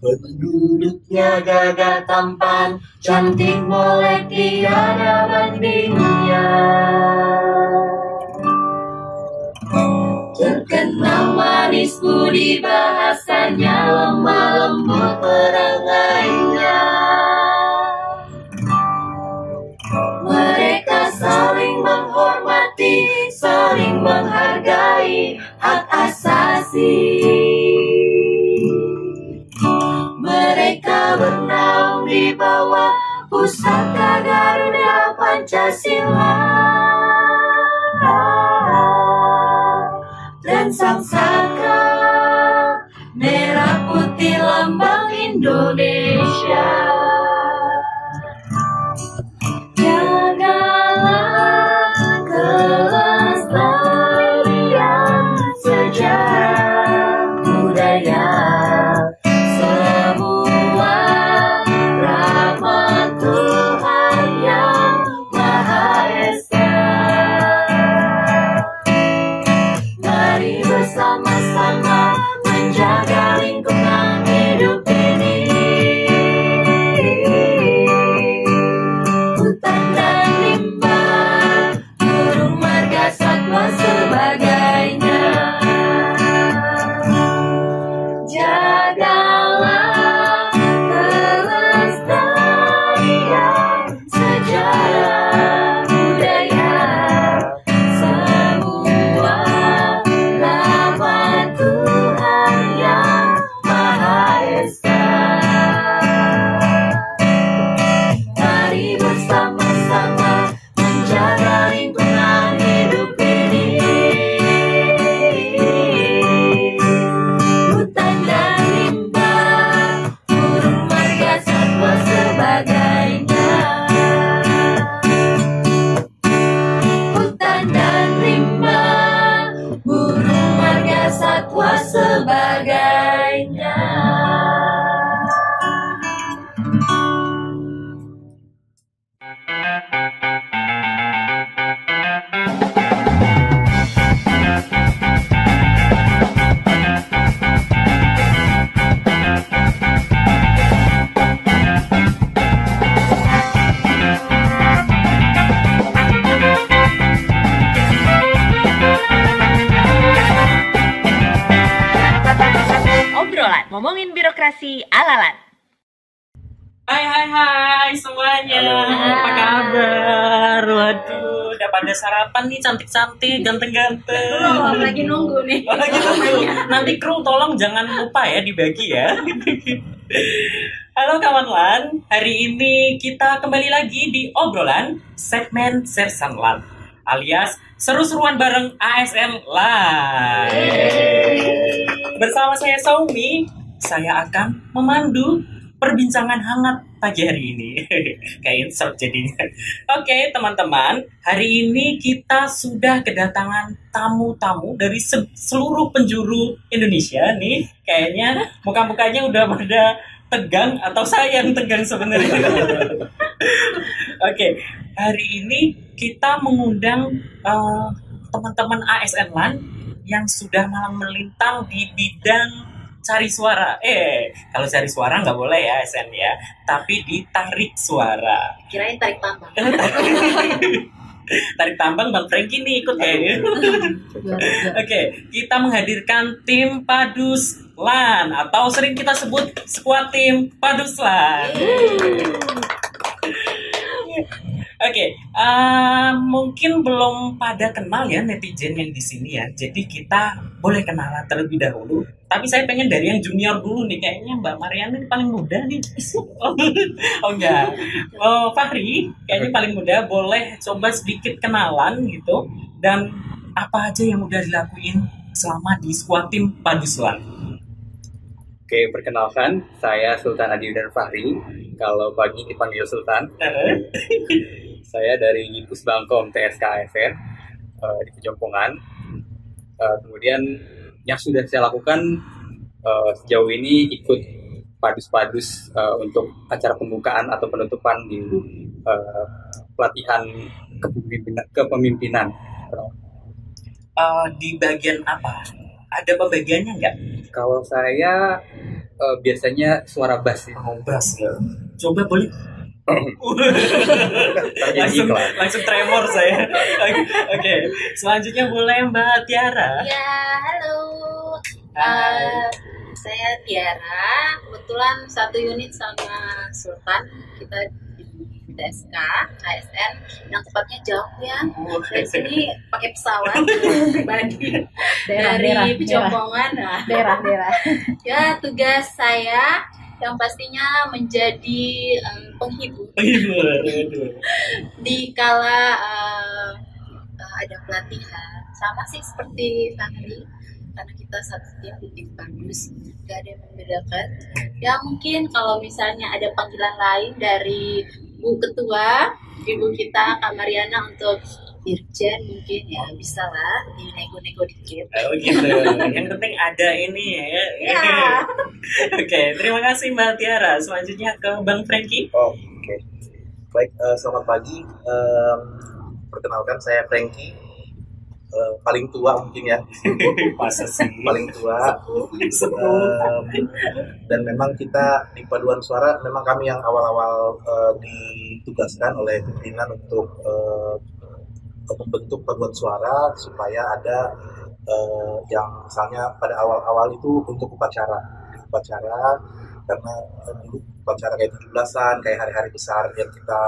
Penduduknya gagah tampan, cantik molek tiada bandingnya. Terkenal manis budi bahasanya, lemah lembut perangainya. Mereka saling menghormati, saling menghargai hak asasi. Di bawah pusaka Garuda Pancasila dan sang saka merah putih lambang Indonesia. Cantik-cantik, ganteng-ganteng. Belum, lagi nunggu nih. Oh, lagi nunggu. Nanti kru tolong jangan lupa ya dibagi ya. Halo kawan Lan, hari ini kita kembali lagi di obrolan segmen Sersan Lan alias seru-seruan bareng ASN Live. Bersama saya Saumi, saya akan memandu perbincangan hangat pagi hari ini. Kayak insert jadinya. Oke, teman-teman, hari ini kita sudah kedatangan tamu-tamu dari se- seluruh penjuru Indonesia nih. Kayaknya muka-mukanya udah pada tegang atau saya yang tegang sebenarnya. Oke, hari ini kita mengundang eh, teman-teman ASN LAN yang sudah malang melintang di bidang cari suara. Eh, kalau cari suara nggak boleh ya ASN ya, tapi ditarik suara. Kirain tarik tambang. tarik tambang Bang Franky nih ikut kayaknya. Oke, kita menghadirkan tim Padus LAN atau sering kita sebut skuad tim Padus LAN. Oke, eh, mungkin belum pada kenal ya netizen yang di sini ya. Jadi kita boleh kenalan terlebih dahulu. Tapi saya pengen dari yang junior dulu nih. Kayaknya Mbak Mariana ini paling muda nih. oh enggak. Oh, Fahri kayaknya paling muda. Boleh coba sedikit kenalan gitu. Dan apa aja yang udah dilakuin selama di squad tim Paduswan. Oke, perkenalkan, saya Sultan Adiudan Fahri. Kalau pagi dipanggil Sultan. Saya dari Pusbangkom TSK ASN eh, di Kejompongan. Eh, kemudian yang sudah saya lakukan eh, sejauh ini ikut padus-padus eh, untuk acara pembukaan atau penutupan di eh, pelatihan kepemimpinan. kepemimpinan. Eh, di bagian apa? Ada pembagiannya nggak? Kalau saya eh, biasanya suara bass sih. Oh, bass ya. Coba boleh langsung langsung tremor saya. Oke, Oke, selanjutnya boleh Mbak Tiara. Ya, halo. Hai. Eh, saya Tiara. Kebetulan satu unit sama Sultan. Kita TSK, ASN. Yang tepatnya jauh ya. Dari sini pakai pesawat. Pribadi Daerah, dari daerah, Pejompongan. Nah, daerah daerah. Ya tugas saya yang pastinya menjadi em, penghibur. Penghibur, di kala eh, ada pelatihan sama sih seperti Fahri karena kita satu tim di tim bagus gak ada yang membedakan. Ya mungkin kalau misalnya ada panggilan lain dari Bu Ketua Ibu kita Kak Mariana untuk Dirjen mungkin ya bisa lah dinego-nego dikit Oh gitu. Yang penting ada ini ya. ya Oke, terima kasih Mbak Tiara. Selanjutnya ke Bang Frankie. Oh, oke. Baik, eh, selamat pagi. Em, perkenalkan saya Frankie. Eh, paling tua mungkin ya. Masa sih? paling tua. Em, dan memang kita di paduan suara memang kami yang awal-awal eh, ditugaskan oleh pimpinan untuk eh, membentuk paduan suara supaya ada eh, yang misalnya pada awal-awal itu untuk upacara upacara karena dulu upacara kayak 17-an kayak hari-hari besar yang kita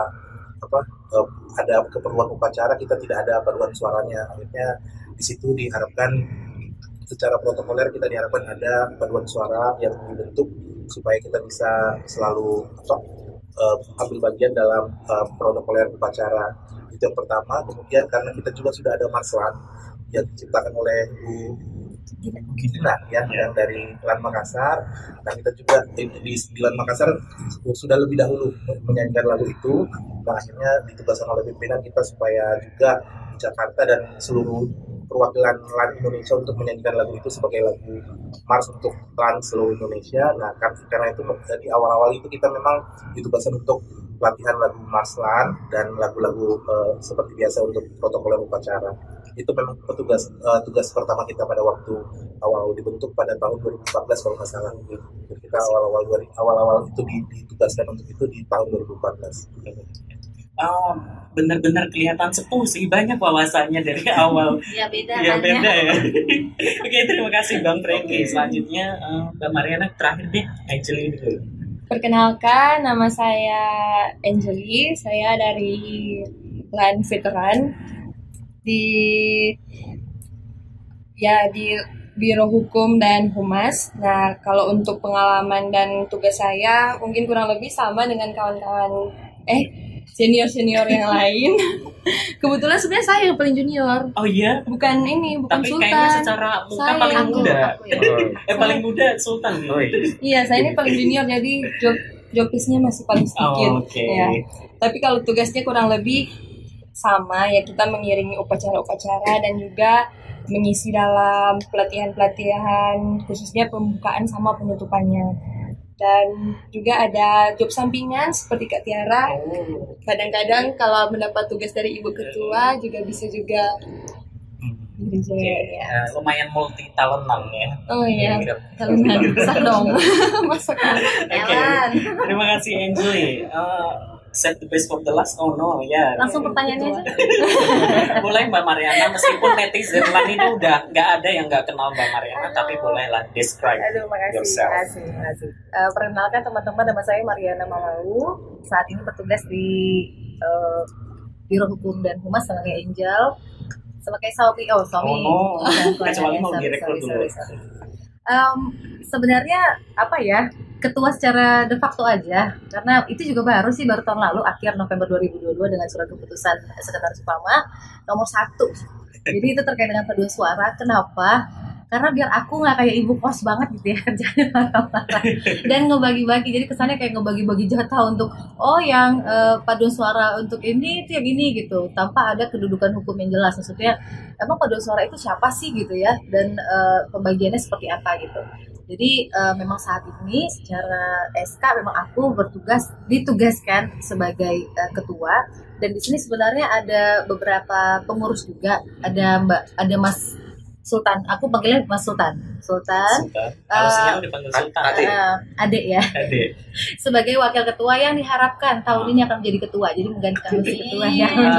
apa eh, ada keperluan upacara kita tidak ada paduan suaranya. Akhirnya di situ diharapkan secara protokoler kita diharapkan ada paduan suara yang dibentuk supaya kita bisa selalu apa, eh, ambil bagian dalam eh, protokoler upacara. Itu yang pertama. Kemudian karena kita juga sudah ada marslan yang diciptakan oleh Bu Gina ya, yang dari Lan Makassar nah kita juga di, di, Makassar sudah lebih dahulu menyanyikan lagu itu nah akhirnya ditugaskan oleh pimpinan kita supaya juga di Jakarta dan seluruh perwakilan LAN Indonesia untuk menyanyikan lagu itu sebagai lagu mars untuk LAN seluruh Indonesia. Nah, karena itu di awal-awal itu kita memang ditugaskan untuk latihan lagu mars LAN dan lagu-lagu eh, seperti biasa untuk protokoler upacara. Itu memang petugas eh, tugas pertama kita pada waktu awal dibentuk pada tahun 2014 kalau nggak salah. Kita awal-awal awal-awal itu di- ditugaskan untuk itu di tahun 2014. Oh, benar-benar kelihatan sepuh sih. Banyak wawasannya dari awal. ya beda ya kan beda ya ya. Oke, terima kasih Bang Frankie. Selanjutnya eh, Mbak Mariana terakhir deh. Dulu. Perkenalkan, nama saya Angeli. Saya dari Land Veteran di ya di Biro Hukum dan Humas. Nah, kalau untuk pengalaman dan tugas saya mungkin kurang lebih sama dengan kawan-kawan eh senior-senior yang lain. Kebetulan sebenarnya saya yang paling junior, Oh iya, bukan ini, bukan tapi Sultan. kayaknya secara muka Saya- paling aku, muda. aku ya. eh paling muda Sultan. Oh, iya. Iya, saya ini paling junior jadi job job list-nya masih paling sedikit. Oh, oke. Ya. Tapi kalau tugasnya kurang lebih sama ya kita mengiringi upacara-upacara dan juga mengisi dalam pelatihan-pelatihan khususnya pembukaan sama penutupannya. Dan juga ada job sampingan seperti Kak Tiara. Kadang-kadang kalau mendapat tugas dari Ibu Ketua juga bisa juga Oke, ya. eh, lumayan multi talentan ya. Oh iya, Iya. sah dong. Masuk. Oke, terima kasih Angeli. Eh, set the best for the last. Oh no, ya. langsung pertanyaannya aja boleh Mbak Mariana meskipun netizen lain ini udah nggak ada yang nggak kenal Mbak Mariana tapi bolehlah describe Aduh, makasih, yourself. makasih, makasih. Eh, perkenalkan teman-teman, nama saya Mariana Mamalu. Saat ini bertugas di eh, Biro Hukum dan Humas sebagai Angel, sebagai suami, oh suami. Oh, no. Kecuali mau direkrut dulu. sorry, sorry. Em, sebenarnya apa ya ketua secara de facto aja. Karena itu juga baru sih baru tahun lalu akhir November 2022 dengan surat keputusan sekretaris utama nomor satu. Jadi itu terkait dengan paduan suara kenapa karena biar aku nggak kayak ibu kos banget gitu ya kerjanya dan ngebagi-bagi jadi kesannya kayak ngebagi-bagi jatah untuk oh yang eh, paduan suara untuk ini itu yang ini gitu tanpa ada kedudukan hukum yang jelas. Maksudnya emang paduan suara itu siapa sih gitu ya? Dan eh, pembagiannya seperti apa gitu. Jadi eh, memang saat ini secara SK memang aku bertugas ditugaskan sebagai eh, ketua. Dan di sini sebenarnya ada beberapa pengurus juga. Ada Mbak ada Mas Sultan. Aku panggilnya Mas Sultan. Sultan. Sultan. Kalau Eh, siang dipanggil Sultan. Ade. eh, adik ya. Adik. Sebagai wakil ketua yang diharapkan tahun ini akan menjadi ketua. Jadi menggantikan posisi ketua ya. Ah, yang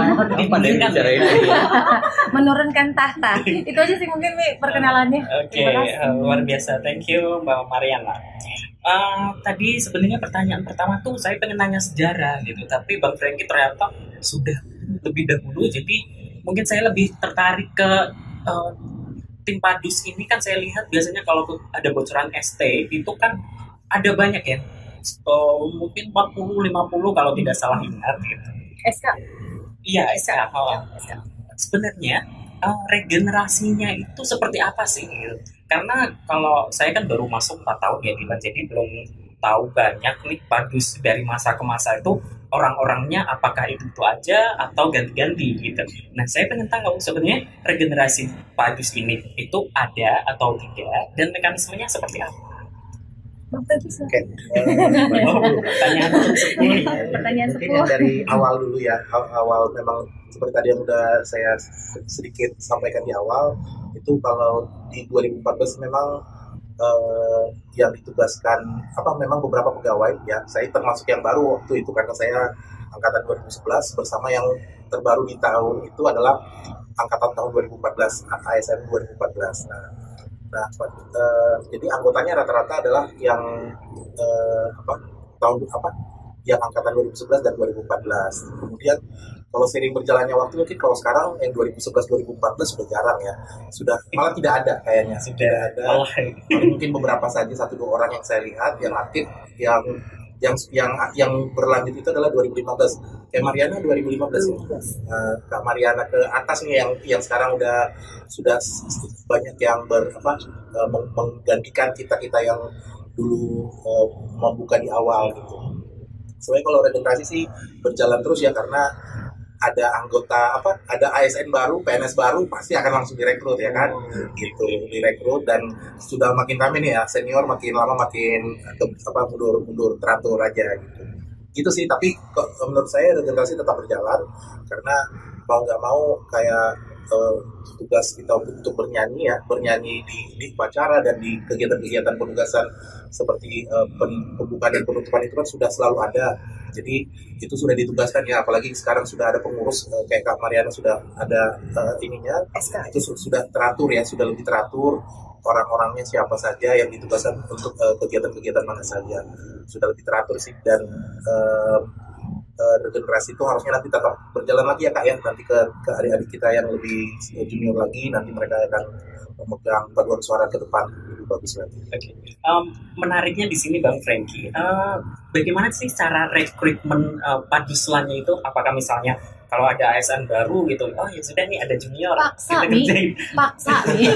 ini. Menurunkan tahta. Itu aja sih mungkin Mi, perkenalannya. Oke, Terima kasih. eh, luar biasa. Thank you Mbak Mariana. Eh, tadi sebenarnya pertanyaan pertama tuh saya pengen nanya sejarah gitu, tapi Bang Franky ternyata sudah lebih dahulu, jadi mungkin saya lebih tertarik ke eh, tim Padus ini kan saya lihat biasanya kalau ada bocoran ST itu kan ada banyak ya, Eh, mungkin 40-50 kalau tidak salah ingat gitu. SK. Iya, SK. Oh. Sebenarnya eh, regenerasinya itu seperti apa sih? gitu? Karena kalau saya kan baru masuk 4 tahun ya Dilan, jadi belum tahu banyak nih padus dari masa ke masa itu orang-orangnya apakah itu itu aja atau ganti-ganti gitu. Nah saya pengen tahu sebenarnya regenerasi padus ini itu ada atau tidak dan mekanismenya seperti apa? Oke. eh, Oh, pertanyaan sepuluh sepuluh. yang dari awal dulu ya, Aw- awal memang seperti tadi yang udah saya sedikit sampaikan di awal, itu kalau di 2014 memang eh, yang ditugaskan apa memang beberapa pegawai ya, saya termasuk yang baru waktu itu karena saya angkatan 2011 bersama yang terbaru di tahun itu adalah angkatan tahun 2014 ASN 2014. Nah, nah eh, jadi anggotanya rata-rata adalah yang eh, apa tahun apa yang angkatan 2011 dan 2014. Kemudian kalau sering berjalannya waktu mungkin kalau sekarang yang 2011 2014 sudah jarang ya. Sudah malah tidak ada kayaknya. Sudah ada. lelah. Baru mungkin beberapa saja satu dua orang yang saya lihat yang aktif yang yang yang yang berlanjut itu adalah 2015. Kayak Mariana 2015 ya. Eh, Kak Mariana ke atas nih yang yang sekarang udah sudah banyak yang ber apa meng- menggantikan kita kita yang dulu eh, membuka di awal gitu. Sebenarnya kalau regenerasi sih berjalan terus ya karena ada anggota apa ada ASN baru PNS baru pasti akan langsung direkrut ya kan? Gitu direkrut dan sudah makin kami nih ya senior makin lama makin ke, apa mundur mundur teratur aja gitu. Gitu sih tapi menurut saya regenerasi tetap berjalan karena mau nggak mau kayak eh, tugas kita untuk, bernyanyi ya bernyanyi di, di upacara dan di kegiatan-kegiatan penugasan seperti pen- pembukaan dan penutupan itu kan sudah selalu ada. Jadi itu sudah ditugaskan ya apalagi sekarang sudah ada pengurus eh, kayak Kak Mariana sudah ada eh, ininya. SK. itu su- sudah teratur ya sudah lebih teratur. Orang-orangnya siapa saja yang ditugaskan untuk kegiatan-kegiatan mana saja. Sudah lebih teratur sih dan eh, eh, regenerasi itu harusnya nanti tetap berjalan lagi ya kak ya nanti ke ke adik-adik kita yang lebih junior lagi nanti mereka akan memegang paduan suara ke depan lebih bagus lagi. Oke. Em, menariknya di sini Bang Franky, eh, bagaimana sih cara rekrutmen uh, paduslannya itu? Apakah misalnya kalau ada ASN baru gitu, oh ya sudah nih ada junior, Paksa kita nih. kerjain. Paksa nih.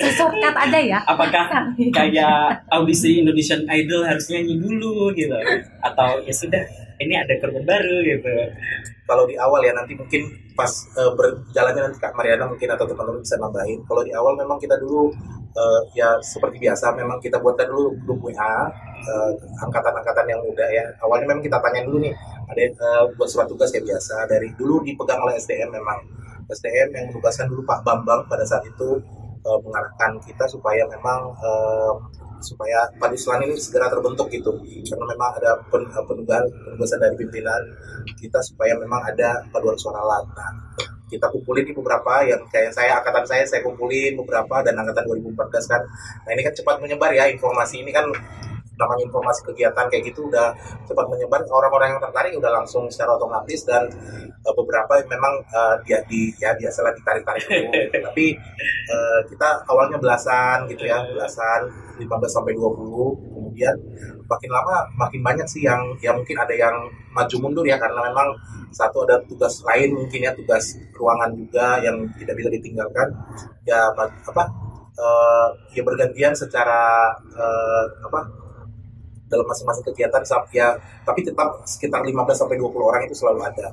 Shortcut ada ya. Apakah kayak audisi Indonesian Idol harus nyanyi dulu gitu, atau ya sudah ini ada korban baru gitu. Kalau di awal ya nanti mungkin pas eh, berjalannya nanti Kak Mariana mungkin atau teman-teman bisa nambahin. Kalau di awal memang kita dulu eh, ya seperti biasa memang kita buatkan dulu grup WA eh, angkatan-angkatan yang muda ya. Awalnya memang kita tanya dulu nih ada eh, buat surat tugas ya biasa dari dulu dipegang oleh SDM memang SDM yang menugaskan dulu Pak Bambang pada saat itu eh, mengarahkan kita supaya memang eh, supaya Paduslan ini segera terbentuk gitu karena memang ada pen, penugasan penugasan dari pimpinan kita supaya memang ada paduan suara lat. Nah, kita kumpulin di beberapa yang kayak saya angkatan saya saya kumpulin beberapa dan angkatan 2014 kan. Nah ini kan cepat menyebar ya informasi ini kan namanya informasi kegiatan kayak gitu udah cepat menyebar. Orang-orang yang tertarik udah langsung secara otomatis dan eh, beberapa memang eh, dia di ya biasalah ditarik-tarik dulu tapi eh, kita awalnya belasan gitu ya belasan 15 sampai 20 kemudian makin lama makin banyak sih yang ya mungkin ada yang maju mundur ya karena memang satu ada tugas lain mungkin ya tugas ruangan juga yang tidak bisa ditinggalkan. Ya apa eh, ya bergantian secara eh, apa dalam masing-masing kegiatan ya tapi tetap sekitar 15 sampai 20 orang itu selalu ada.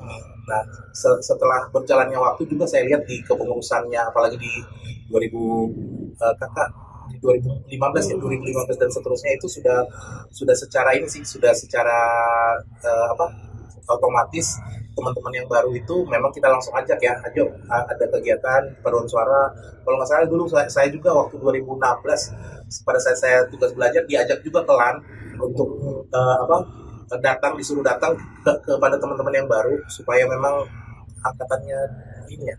Nah, se- setelah berjalannya waktu juga saya lihat di kepengurusannya apalagi di 2000 eh, kakak di 2015 ya 2015 dan seterusnya itu sudah sudah secara ini sih sudah secara eh, apa otomatis teman-teman yang baru itu memang kita langsung ajak ya, ayo ada kegiatan paduan suara. Kalau nggak salah dulu saya, saya juga waktu 2016 pada saat saya tugas belajar diajak juga ke LAN untuk uh, apa datang disuruh datang ke, kepada teman-teman yang baru supaya memang angkatannya ini ya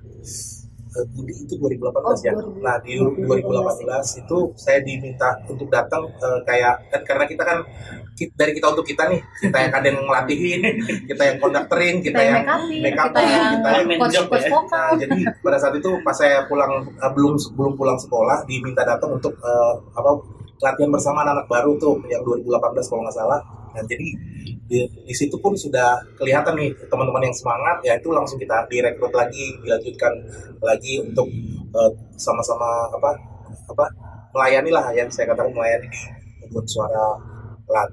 Budi itu 2018 oh, ya. Nah di 2018 itu saya diminta untuk datang uh, kayak kan karena kita kan dari kita untuk kita nih kita yang kadang ngelatihin kita yang konduktorin kita, kita yang make up kita yang, kita yang coach, coach ya. Nah, jadi pada saat itu pas saya pulang uh, belum belum pulang sekolah diminta datang untuk uh, apa latihan bersama anak, anak baru tuh yang 2018 kalau nggak salah. Nah jadi di, di situ pun sudah kelihatan nih teman-teman yang semangat ya itu langsung kita direkrut lagi dilanjutkan lagi untuk uh, sama-sama apa apa melayani lah yang saya katakan melayani di suara lat.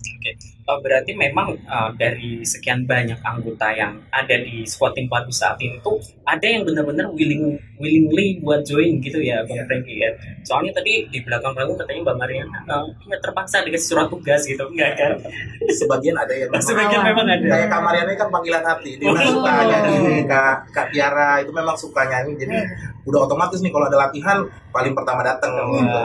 Oke, uh, berarti memang uh, dari sekian banyak anggota yang ada di squad tim saat ini tuh ada yang benar-benar willing willingly buat join gitu ya Bang yeah. Franky ya. Soalnya tadi di belakang panggung katanya Mbak Mariana uh, ya terpaksa dikasih surat tugas gitu enggak kan? Sebagian ada yang memang, Sebagian memang ada. Kayak Kak Mariana kan panggilan hati, dia oh. suka nyanyi, Kak Kak Tiara itu memang suka nyanyi jadi hmm. udah otomatis nih kalau ada latihan paling pertama datang oh, gitu.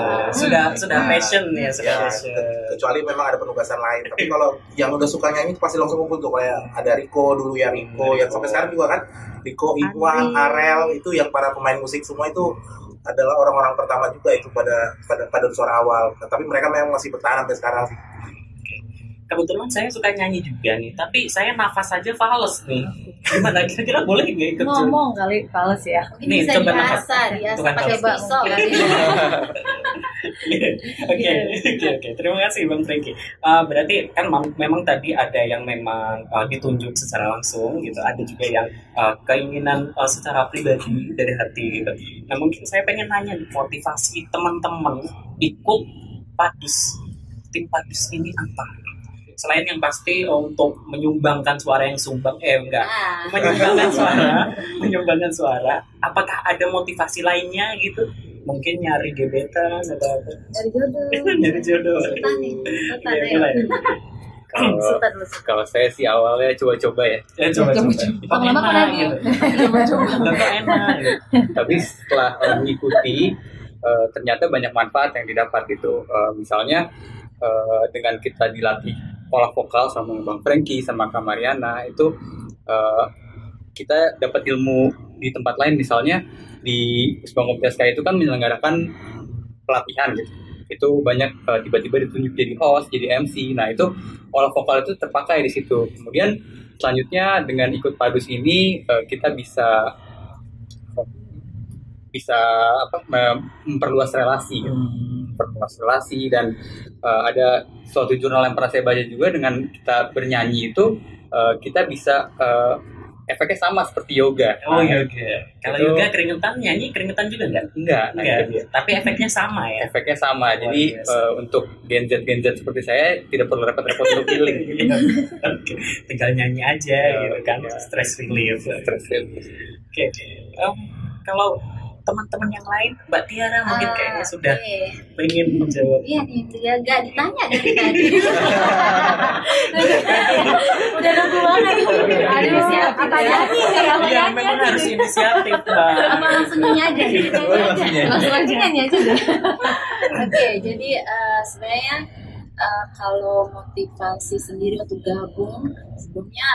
Sudah sudah nah, passion ya, sudah ya, passion. Kecuali memang ada penugasan lain. Tapi kalau yang udah suka nyanyi pasti langsung kumpul tuh kayak ada Riko dulu ya Riko yang sampai sekarang juga kan Riko, Iwan, Arel itu yang para pemain musik semua itu adalah orang-orang pertama juga itu pada pada pada suara awal. Nah, tapi mereka memang masih bertahan sampai sekarang sih kebetulan saya suka nyanyi juga nih tapi saya nafas saja fals nih. Gimana? Kira-kira boleh nggak ikut? Ngomong kali fals ya? Nih bisa coba nafas. dia pakai pisau oke oke oke. Terima kasih bang Franky. Uh, berarti kan memang tadi ada yang memang uh, ditunjuk secara langsung gitu. Ada juga yang uh, keinginan uh, secara pribadi dari hati gitu. Nah mungkin saya pengen nanya motivasi teman-teman ikut padus. Tim padus ini apa selain yang pasti untuk menyumbangkan suara yang sumbang eh enggak ah. menyumbangkan suara menyumbangkan suara apakah ada motivasi lainnya gitu mungkin nyari gebetan atau apa nyari jodoh nyari jodoh ya, kalau kalau saya sih awalnya coba-coba ya. Ya coba-coba. Lama-lama enak gitu. Coba-coba. enak. Gitu. Tapi setelah uh, mengikuti uh, ternyata banyak manfaat yang didapat gitu. Uh, misalnya uh, dengan kita dilatih pola vokal sama Bang Franky sama Kak Mariana itu uh, kita dapat ilmu di tempat lain. Misalnya di Bang PSK itu kan menyelenggarakan pelatihan gitu. Itu banyak uh, tiba-tiba ditunjuk jadi host jadi MC nah itu pola vokal itu terpakai di situ. Kemudian selanjutnya dengan ikut padus ini uh, kita bisa bisa apa memperluas relasi gitu. memperluas relasi dan uh, ada suatu jurnal yang pernah saya baca juga dengan kita bernyanyi itu uh, kita bisa uh, efeknya sama seperti yoga. Oh nah, yoga. Kalau itu, yoga keringetan nyanyi keringetan juga enggak? Enggak. Enggak. Tapi efeknya sama ya. Efeknya sama. Oh, Jadi uh, untuk Gen Z Gen Z seperti saya tidak perlu repot-repot untuk healing. Gitu. okay. Tinggal nyanyi aja oh, gitu kan. Ya. Stress relief. Stress relief. Oke. Okay. Um, kalau teman-teman yang lain Mbak Tiara mungkin ah, kayaknya sudah okay. pengen menjawab. Iya nih dia gak ditanya dari tadi. Udah nunggu banget. Ada inisiatif ya iya memang harus inisiatif Mbak. apa langsung nyanyi aja langsung aja. Nyanyi aja. Oke jadi uh, sebenarnya uh, kalau motivasi sendiri untuk gabung sebelumnya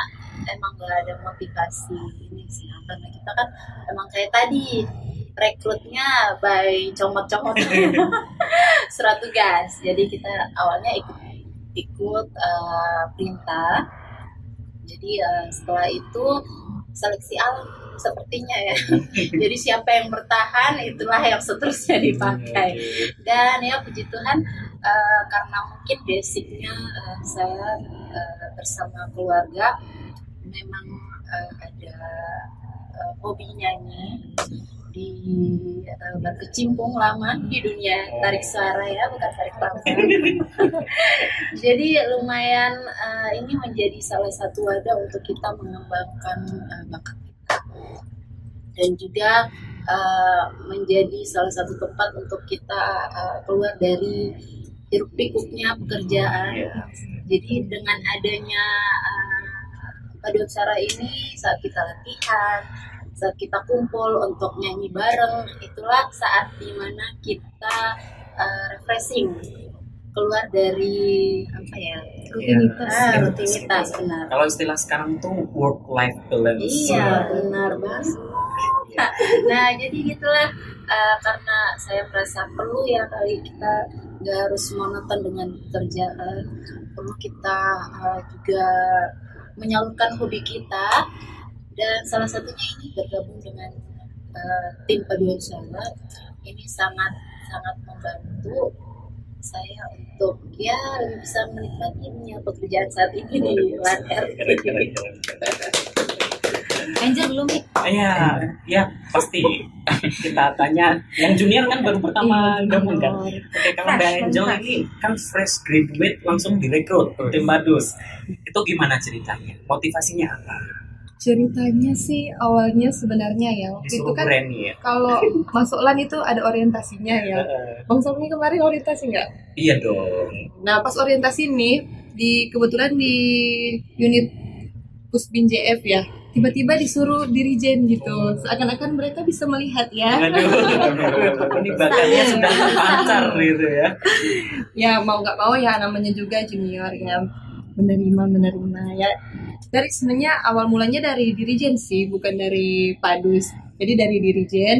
emang gak ada motivasi ini sih karena kita kan emang kayak tadi rekrutnya by comot-comot surat tugas. Jadi kita awalnya ikut ikut uh, perintah. Jadi uh, setelah itu seleksi alam sepertinya ya. Jadi siapa yang bertahan itulah yang seterusnya dipakai. Dan ya puji Tuhan uh, karena mungkin basicnya uh, saya uh, bersama keluarga memang uh, ada uh, hobi nyanyi di uh, berkecimpung lama di dunia tarik suara ya bukan tarik tambang jadi lumayan uh, ini menjadi salah satu wadah untuk kita mengembangkan uh, bakat kita. Dan juga uh, menjadi salah satu tempat untuk kita uh, keluar dari hiruk pikuknya pekerjaan. Jadi dengan adanya uh, paduan suara ini saat kita latihan saat kita kumpul untuk nyanyi bareng itulah saat di mana kita uh, refreshing keluar dari apa ya rutinitas. Ah, rutinitas benar. Kalau istilah sekarang tuh work life balance. iya benar banget. Nah jadi gitulah uh, karena saya merasa perlu ya kali kita nggak harus monoton dengan kerjaan perlu kita uh, juga menyalurkan hobi kita. Dan salah satunya ini bergabung dengan uh, tim paduan suara ini sangat sangat membantu saya untuk ya bisa menikmati pekerjaan saat ini di RT. Angel belum nih Iya, ya pasti kita tanya. Yang junior kan baru pertama gabung kan. Oke, kalau Fresh, Angel fresh. ini kan fresh graduate langsung direkrut tim Badus. Itu gimana ceritanya? Motivasinya apa? Ceritanya sih awalnya sebenarnya ya waktu itu kan ya. kalau masuk LAN itu ada orientasinya ya. Bang Sami kemarin orientasi nggak? iya dong. Nah pas orientasi nih di kebetulan di unit Pusbin JF ya tiba-tiba disuruh dirijen gitu. Seakan-akan mereka bisa melihat ya. Ini bakatnya sudah terpancar gitu ya. ya mau nggak mau ya namanya juga junior ya. Menerima menerima ya. Dari sebenarnya awal mulanya dari dirijen sih bukan dari padus. Jadi dari dirijen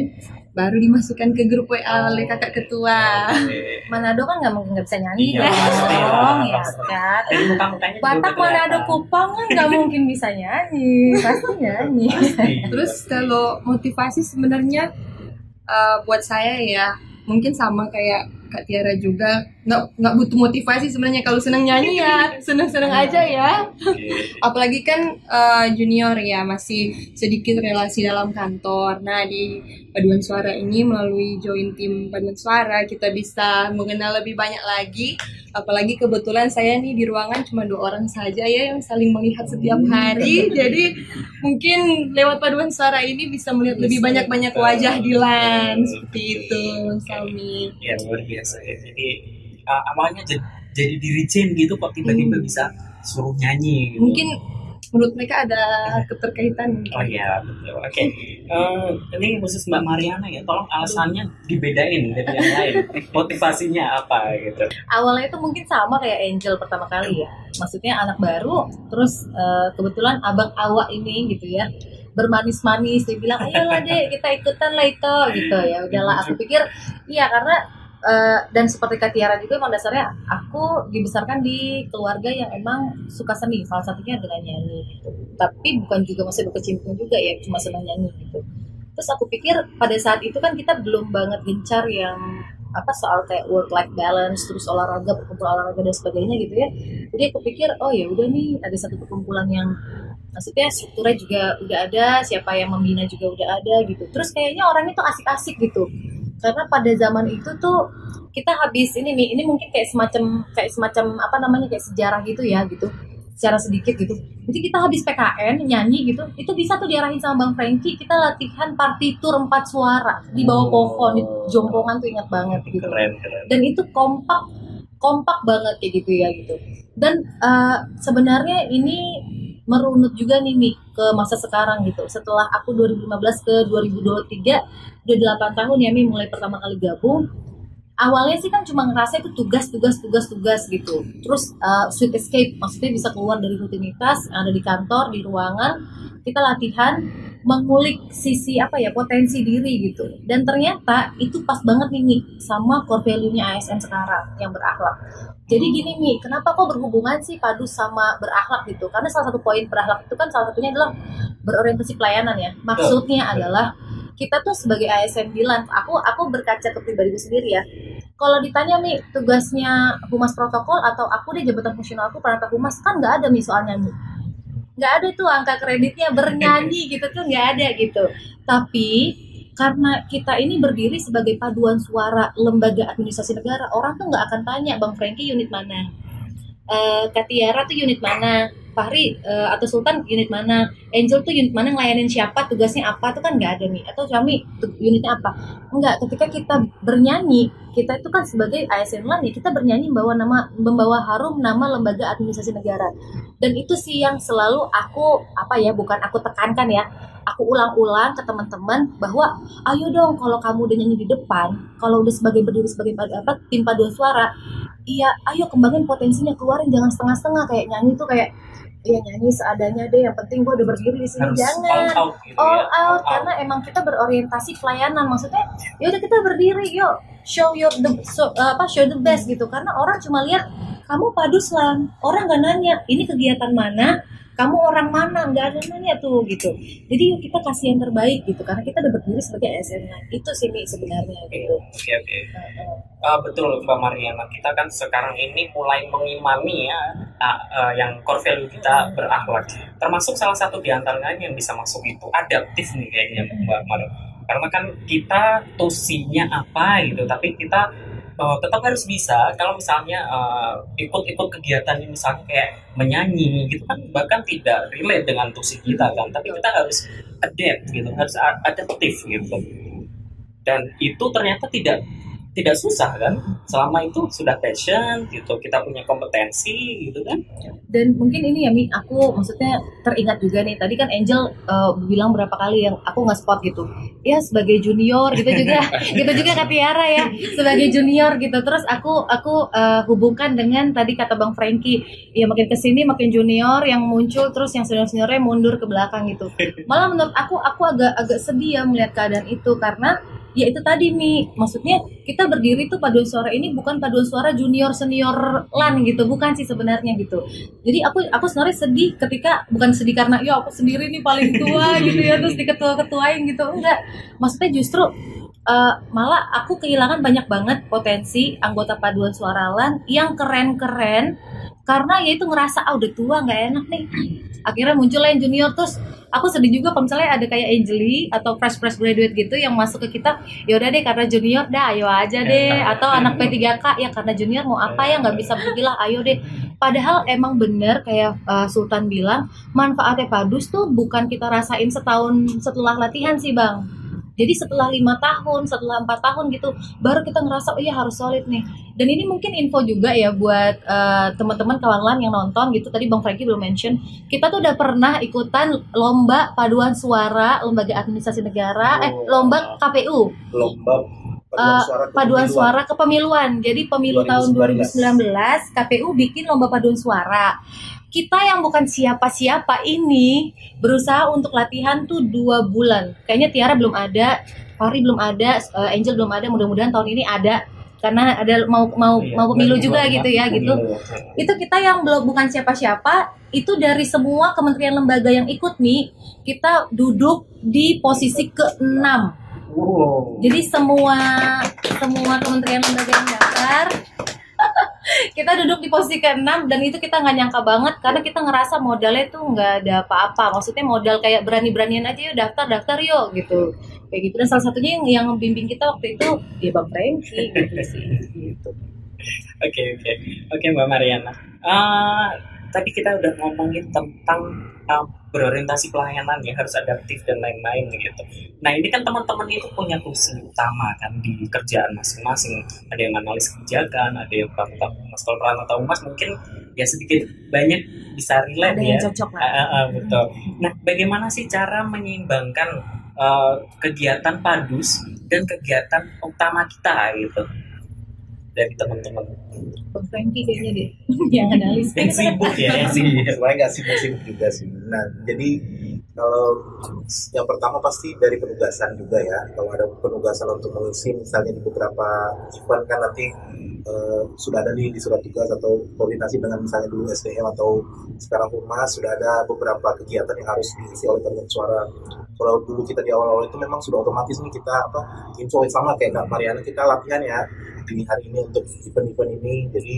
baru dimasukkan ke grup WA oleh kakak ketua. Oke. Manado kan nggak mungkin nggak bisa nyanyi Iya, dong ya kan? Dari muka-mukanya juga Batak Manado. Kupang kan nggak mungkin bisa nyanyi. Pasti nyanyi. Pasti. Terus kalau motivasi sebenarnya uh, buat saya ya mungkin sama kayak Kak Tiara juga. Nggak nggak butuh motivasi sebenarnya kalau senang nyanyi ya. Senang-senang aja ya. Oke. apalagi kan uh, junior ya masih sedikit relasi dalam kantor. Nah di paduan suara ini melalui join tim paduan suara kita bisa mengenal lebih banyak lagi. Apalagi kebetulan saya nih di ruangan cuma dua orang saja ya yang saling melihat setiap hari. Jadi mungkin lewat paduan suara ini bisa melihat lebih banyak banyak wajah di LAN seperti itu Sami ya luar biasa ya. Jadi uh, awalnya jadi, jadi dirijen gitu kok tiba-tiba Hmm. bisa suruh nyanyi gitu. mungkin menurut mereka ada keterkaitan oh iya betul. Oke. Eh, ini khusus Mbak Mariana ya. Tolong alasannya dibedain dari yang lain. Motivasinya apa gitu. Awalnya itu mungkin sama kayak Angel pertama kali ya. Maksudnya anak baru terus eh, kebetulan abang awak ini gitu ya. Bermanis-manis dia bilang ayolah dek kita ikutan lah itu gitu ya. Udahlah aku pikir iya karena eh, dan seperti Kak Tiara juga emang dasarnya aku dibesarkan di keluarga yang emang suka seni. Salah satunya dengan nyanyi gitu. Tapi bukan juga masih berkecimpung juga ya cuma senang nyanyi gitu. Terus aku pikir pada saat itu kan kita belum banget gencar yang apa soal kayak work life balance terus olahraga perkumpulan olahraga dan sebagainya gitu ya. Jadi aku pikir oh ya udah nih ada satu perkumpulan yang maksudnya strukturnya juga udah ada siapa yang membina juga udah ada gitu. Terus kayaknya orangnya tuh asik-asik gitu. Karena pada zaman itu tuh kita habis ini nih ini mungkin kayak semacam kayak semacam apa namanya kayak sejarah gitu ya gitu. Secara sedikit gitu. Jadi kita habis PKN nyanyi gitu itu bisa tuh diarahin sama Bang Franky. Kita latihan partitur empat suara di bawah pohon. Di jompongan tuh ingat banget gitu. Keren keren. Dan itu kompak kompak banget kayak gitu ya gitu. Dan eh, sebenarnya ini merunut juga nih Mi ke masa sekarang gitu. Setelah aku 2015 ke 2023 udah 8 tahun ya Mi mulai pertama kali gabung. Awalnya sih kan cuma ngerasa itu tugas tugas tugas tugas gitu. Terus uh, sweet escape maksudnya bisa keluar dari rutinitas ada di kantor di ruangan kita latihan mengulik sisi apa ya potensi diri gitu. Dan ternyata itu pas banget nih Mi sama core value-nya ASN sekarang yang berakhlak. Jadi gini Mi kenapa kok berhubungan sih padu sama berakhlak gitu? Karena salah satu poin berakhlak itu kan salah satunya adalah berorientasi pelayanan ya. Maksudnya adalah kita tuh sebagai ASN bilang aku aku berkaca ke pribadiku sendiri ya. Kalau ditanya nih tugasnya humas protokol atau aku deh jabatan fungsional aku perantar humas kan nggak ada nih soal nyanyi nggak ada tuh angka kreditnya bernyanyi gitu tuh nggak ada gitu. Tapi karena kita ini berdiri sebagai paduan suara lembaga administrasi negara orang tuh nggak akan tanya bang Franky unit mana? Uh, Katiara tuh unit mana? Fahri uh, atau Sultan unit mana? Angel tuh unit mana? Ngelayanin siapa? Tugasnya apa? Tuh kan nggak ada nih. Atau kami unitnya apa? Enggak ketika kita bernyanyi kita itu kan sebagai ASN LAN ya kita bernyanyi membawa nama membawa harum nama lembaga administrasi negara dan itu sih yang selalu aku apa ya bukan aku tekankan ya aku ulang-ulang ke teman-teman bahwa ayo dong kalau kamu udah nyanyi di depan kalau udah sebagai berdiri sebagai apa tim paduan suara iya ayo kembangin potensinya keluarin jangan setengah-setengah kayak nyanyi tuh kayak ya nyanyi seadanya deh yang penting gue udah berdiri di sini Harus jangan all out, gitu all ya. out All out. karena emang kita berorientasi pelayanan maksudnya ya udah kita berdiri yuk show your the so, uh, apa show the best gitu karena orang cuma lihat kamu padus lah orang gak nanya ini kegiatan mana kamu orang mana nggak ada nanya tuh gitu jadi yuk kita kasih yang terbaik gitu karena kita udah berdiri sebagai ASN itu sih Mi, sebenarnya gitu Oke oke. Heeh. Ah, betul Mbak Mariana. Kita kan sekarang ini mulai mengimani ya ah, ah, yang core value kita berakhlak. Termasuk salah satu di antaranya yang bisa masuk itu adaptif nih kayaknya Mbak Mariana. Karena kan kita tusinya apa gitu, tapi kita eh, tetap harus bisa. Kalau misalnya eh, ikut-ikut kegiatan yang misalnya kayak menyanyi gitu kan bahkan tidak relate dengan tusi kita kan. Tapi kita harus adapt gitu harus adaptif gitu. Dan itu ternyata tidak tidak susah kan? Selama itu sudah passion gitu kita punya kompetensi gitu kan? Dan mungkin ini ya Mi aku maksudnya teringat juga nih tadi kan Angel uh, bilang berapa kali yang aku nggak spot gitu ya sebagai junior gitu juga. Gitu juga kata Tiara ya sebagai junior gitu. Terus aku aku uh, hubungkan dengan tadi kata Bang Frankie ya makin ke sini makin junior yang muncul terus yang senior seniornya mundur ke belakang gitu. Malah menurut aku aku agak agak sedih ya melihat keadaan itu karena ya itu tadi Mi. Maksudnya kita berdiri tuh paduan suara ini bukan paduan suara junior senior lan gitu. Bukan sih sebenarnya gitu. Jadi aku aku sebenarnya sedih ketika bukan sedih karena ya aku sendiri nih paling tua gitu ya terus diketua-ketuain gitu. Enggak. Maksudnya justru eh, malah aku kehilangan banyak banget potensi anggota paduan suara lan yang keren-keren karena ya itu ngerasa ah udah tua nggak enak nih. Akhirnya muncul yang junior terus aku sedih juga kalau misalnya ada kayak Angeli atau fresh fresh graduate gitu yang masuk ke kita ya udah deh karena junior dah ayo aja deh. atau anak P3K ya karena junior mau apa ya nggak bisa pergilah ayo deh. Padahal emang bener kayak uh, Sultan bilang manfaatnya padus tuh bukan kita rasain setahun setelah latihan sih bang jadi setelah lima tahun, setelah empat tahun gitu, baru kita ngerasa oh iya harus solid nih. Dan ini mungkin info juga ya buat uh, teman-teman kawan lan yang nonton gitu. Tadi Bang Frankie belum mention, kita tuh udah pernah ikutan lomba paduan suara lembaga administrasi negara, eh lomba KPU lomba paduan Eh, suara paduan kepemiluan. suara kepemiluan. Jadi pemilu tahun 2019 KPU bikin lomba paduan suara. Kita yang bukan siapa-siapa ini berusaha untuk latihan tuh dua bulan. Kayaknya Tiara belum ada, Fahri belum ada, eh, Angel belum ada. Mudah-mudahan tahun ini ada karena ada mau mau Iya, mau pemilu juga gitu ya gitu. Itu kita yang belum bukan siapa-siapa. Itu dari semua kementerian lembaga yang ikut nih, kita duduk di posisi ke-6. Wow. Jadi semua semua kementerian lembaga yang daftar kita duduk di posisi ke-6 dan itu kita nggak nyangka banget karena kita ngerasa modalnya tuh nggak ada apa-apa. Maksudnya modal kayak berani-beranian aja yuk daftar daftar yuk gitu. Kayak gitu dan salah satunya yang yang membimbing kita waktu itu ya Bang Franky gitu sih gitu. Oke oke oke Mbak Mariana. Eh, tadi kita udah ngomongin tentang eh, berorientasi pelayanan ya harus adaptif dan lain-lain gitu. Nah ini kan teman-teman itu punya tugas utama kan di kerjaan masing-masing. Ada yang analis kebijakan, ada yang pantau mas kalau atau humas mungkin ya sedikit banyak bisa relate Ada ya. yang cocok lah. Ah, ah, ah, betul. Nah bagaimana sih cara menyeimbangkan eh, kegiatan padus dan kegiatan utama kita gitu dari teman-teman Bang Franky kayaknya deh yang analis. yang sibuk ya yang sibuk sebenarnya nggak sibuk-sibuk juga sih. Nah, jadi kalau yang pertama pasti dari penugasan juga ya. Kalau ada penugasan untuk mengisi misalnya di beberapa event kan nanti eh, sudah ada di, di surat tugas atau koordinasi dengan misalnya dulu SDM atau sekarang humas sudah ada beberapa kegiatan yang harus diisi oleh paduan suara. Kalau dulu kita di awal-awal itu memang sudah otomatis nih kita apa info sama kayak Kak Mariana kita latihan ya di hari ini untuk event-event ini. Jadi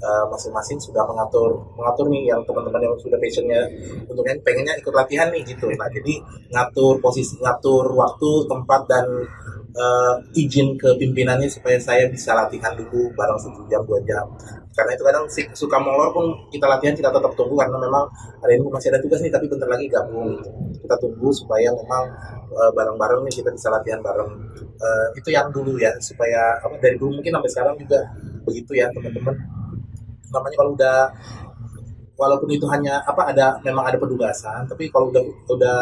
eh, masing-masing sudah mengatur mengatur nih yang teman-teman yang sudah passionnya untuk yang pengennya ikut latihan nih gitu. Nah jadi ngatur posisi ngatur waktu tempat dan uh, izin ke pimpinannya supaya saya bisa latihan dulu bareng satu jam dua jam karena itu kadang suka molor pun kita latihan kita tetap tunggu karena memang hari ini masih ada tugas nih tapi bentar lagi gabung. Kita tunggu supaya memang uh, bareng-bareng nih kita bisa latihan bareng. Uh, itu yang dulu ya supaya apa dari dulu mungkin sampai sekarang juga begitu ya teman-teman. Namanya kalau udah walaupun itu hanya apa ada memang ada pedugasan tapi kalau udah udah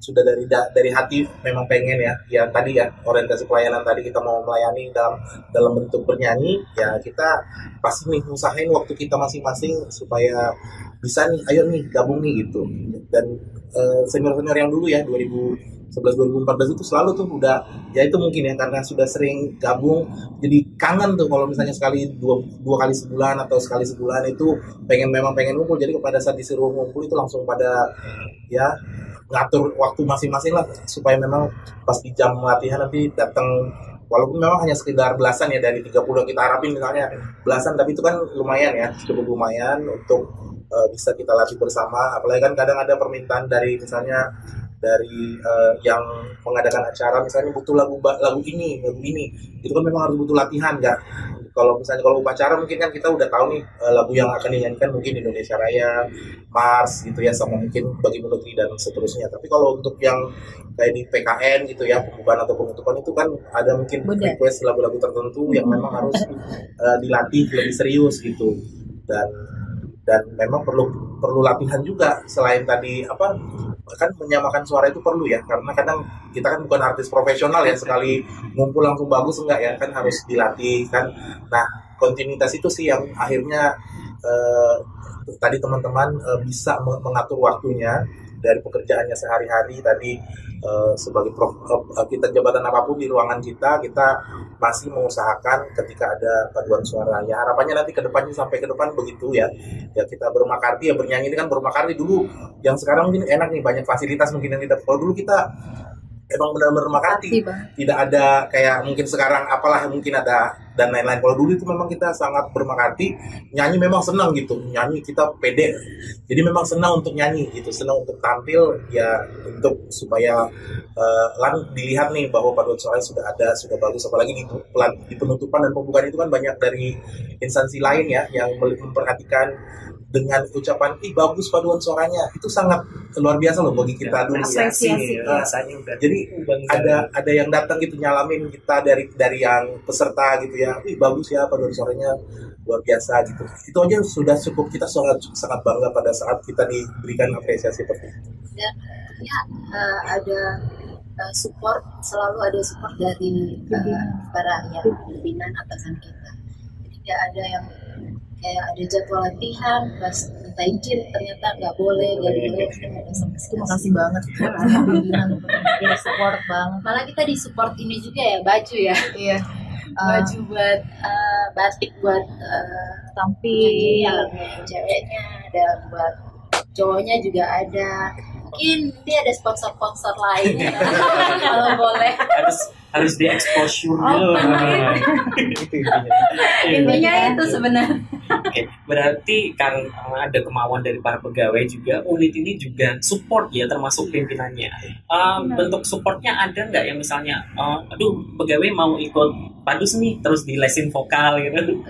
sudah dari dari hati memang pengen ya ya tadi ya orientasi pelayanan tadi kita mau melayani dalam dalam bentuk bernyanyi ya kita pasti nih usahain waktu kita masing-masing supaya bisa nih ayo nih gabung nih gitu. Dan uh, senior senior yang dulu ya 2000 11 2014 itu selalu tuh udah ya itu mungkin ya karena sudah sering gabung jadi kangen tuh kalau misalnya sekali dua, dua kali sebulan atau sekali sebulan itu pengen memang pengen ngumpul. Jadi kepada saat disuruh ngumpul itu langsung pada ya ngatur waktu masing-masing lah supaya memang pas di jam latihan nanti datang walaupun memang hanya sekedar belasan ya dari 30 yang kita harapin misalnya belasan tapi itu kan lumayan ya cukup lumayan untuk uh, bisa kita latih bersama. Apalagi kan kadang ada permintaan dari misalnya dari uh, yang mengadakan acara misalnya butuh lagu lagu ini lagu ini. Itu kan memang harus butuh latihan nggak kalau misalnya kalau upacara mungkin kan kita udah tahu nih uh, lagu yang akan dinyanyikan mungkin Indonesia Raya Mars gitu ya sama mungkin bagi negeri dan seterusnya. Tapi kalau untuk yang kayak di PKN gitu ya pembukaan atau penutupan itu kan ada mungkin Bunda. request lagu-lagu tertentu yang memang harus uh, dilatih lebih serius gitu. Dan dan memang perlu perlu latihan juga. Selain tadi apa kan menyamakan suara itu perlu ya. Karena kadang kita kan bukan artis profesional ya sekali ngumpul langsung bagus enggak ya kan harus dilatih kan. Nah kontinuitas itu sih yang akhirnya eh, tadi teman-teman eh, bisa mengatur waktunya dari pekerjaannya sehari-hari tadi uh, sebagai prof, uh, kita jabatan apa pun di ruangan kita kita masih mengusahakan ketika ada paduan suara. Ya harapannya nanti ke depannya sampai ke depan begitu ya. Ya kita bermakarti ya bernyanyi ini kan bermakarti dulu. Yang sekarang mungkin enak nih banyak fasilitas mungkin yang tidak kalau dulu kita emang benar-benar makati tidak ada kayak mungkin sekarang apalah mungkin ada dan lain-lain. Kalau dulu itu memang kita sangat bermakati nyanyi memang senang gitu. Nyanyi kita pede. Jadi memang senang untuk nyanyi gitu senang untuk tampil ya untuk supaya uh, dilihat nih bahwa paduan suara sudah ada sudah bagus. Apalagi di, di penutupan dan pembukaan itu kan banyak dari instansi lain ya yang memperhatikan dengan ucapan ih bagus paduan suaranya. Itu sangat luar biasa loh bagi kita ya, dulu ya. rasanya udah jadi ada ada yang datang gitu nyalamin kita dari dari yang peserta gitu ya. Ih bagus ya paduan suaranya luar biasa gitu. Itu aja sudah cukup. Kita sangat sangat bangga pada saat kita diberikan apresiasi seperti itu. Dan ya uh, ada uh, support selalu ada support dari uh, para ya pimpinan atasan kita. Jadi tidak ada yang kayak ada jadwal latihan pas minta izin ternyata nggak boleh nggak boleh terima kasih banget. Ya support banget. Malah kita di support ini juga ya baju ya. Iya. Baju uh, buat uh, batik buat uh, tampil. ya, ceweknya ada buat cowoknya juga ada. Mungkin nanti ada sponsor-sponsor lain. Kalau boleh. Harus harus di exposure oh, intinya itu sebenarnya Oke, berarti kan ada kemauan dari para pegawai juga unit ini juga support ya termasuk pimpinannya. Um, bentuk supportnya ada nggak yang misalnya, uh, aduh pegawai mau ikut padus nih terus di lesin vokal gitu?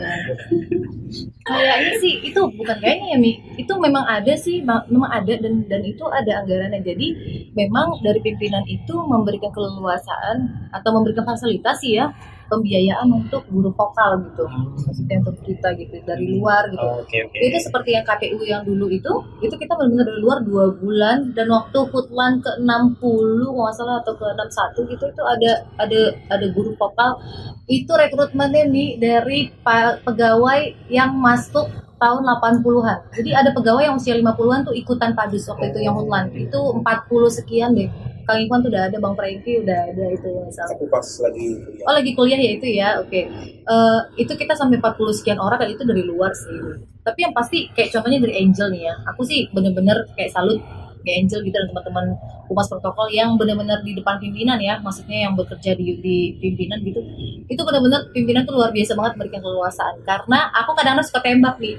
Kayaknya sih itu bukan kayaknya ya Mi, itu memang ada sih, memang ada dan dan itu ada anggarannya. Jadi memang dari pimpinan itu memberikan keleluasaan atau memberikan fasilitas ya pembiayaan untuk guru vokal gitu maksudnya untuk kita gitu dari luar gitu oh, okay, okay. itu seperti yang KPU yang dulu itu itu kita benar-benar dari luar dua bulan dan waktu putlan ke 60 nggak salah atau ke 61 gitu itu ada ada ada guru vokal itu rekrutmennya nih dari pegawai yang masuk tahun 80-an. Jadi ada pegawai yang usia 50-an tuh ikutan padus waktu itu yang Hutlan. Itu 40 sekian deh. Kang Ikhwan tuh udah ada, Bang Franky udah ada itu misalnya. Aku pas lagi kuliah. Oh lagi kuliah ya itu ya, oke. Okay. Uh, eh, itu kita sampai 40 sekian orang dan itu dari luar sih. Tapi yang pasti kayak contohnya dari Angel nih ya. Aku sih bener-bener kayak salut kayak Angel gitu dan teman-teman humas protokol yang benar-benar di depan pimpinan ya, maksudnya yang bekerja di, di pimpinan gitu. Itu benar-benar pimpinan tuh luar biasa banget memberikan keleluasaan. Karena aku kadang-kadang suka tembak nih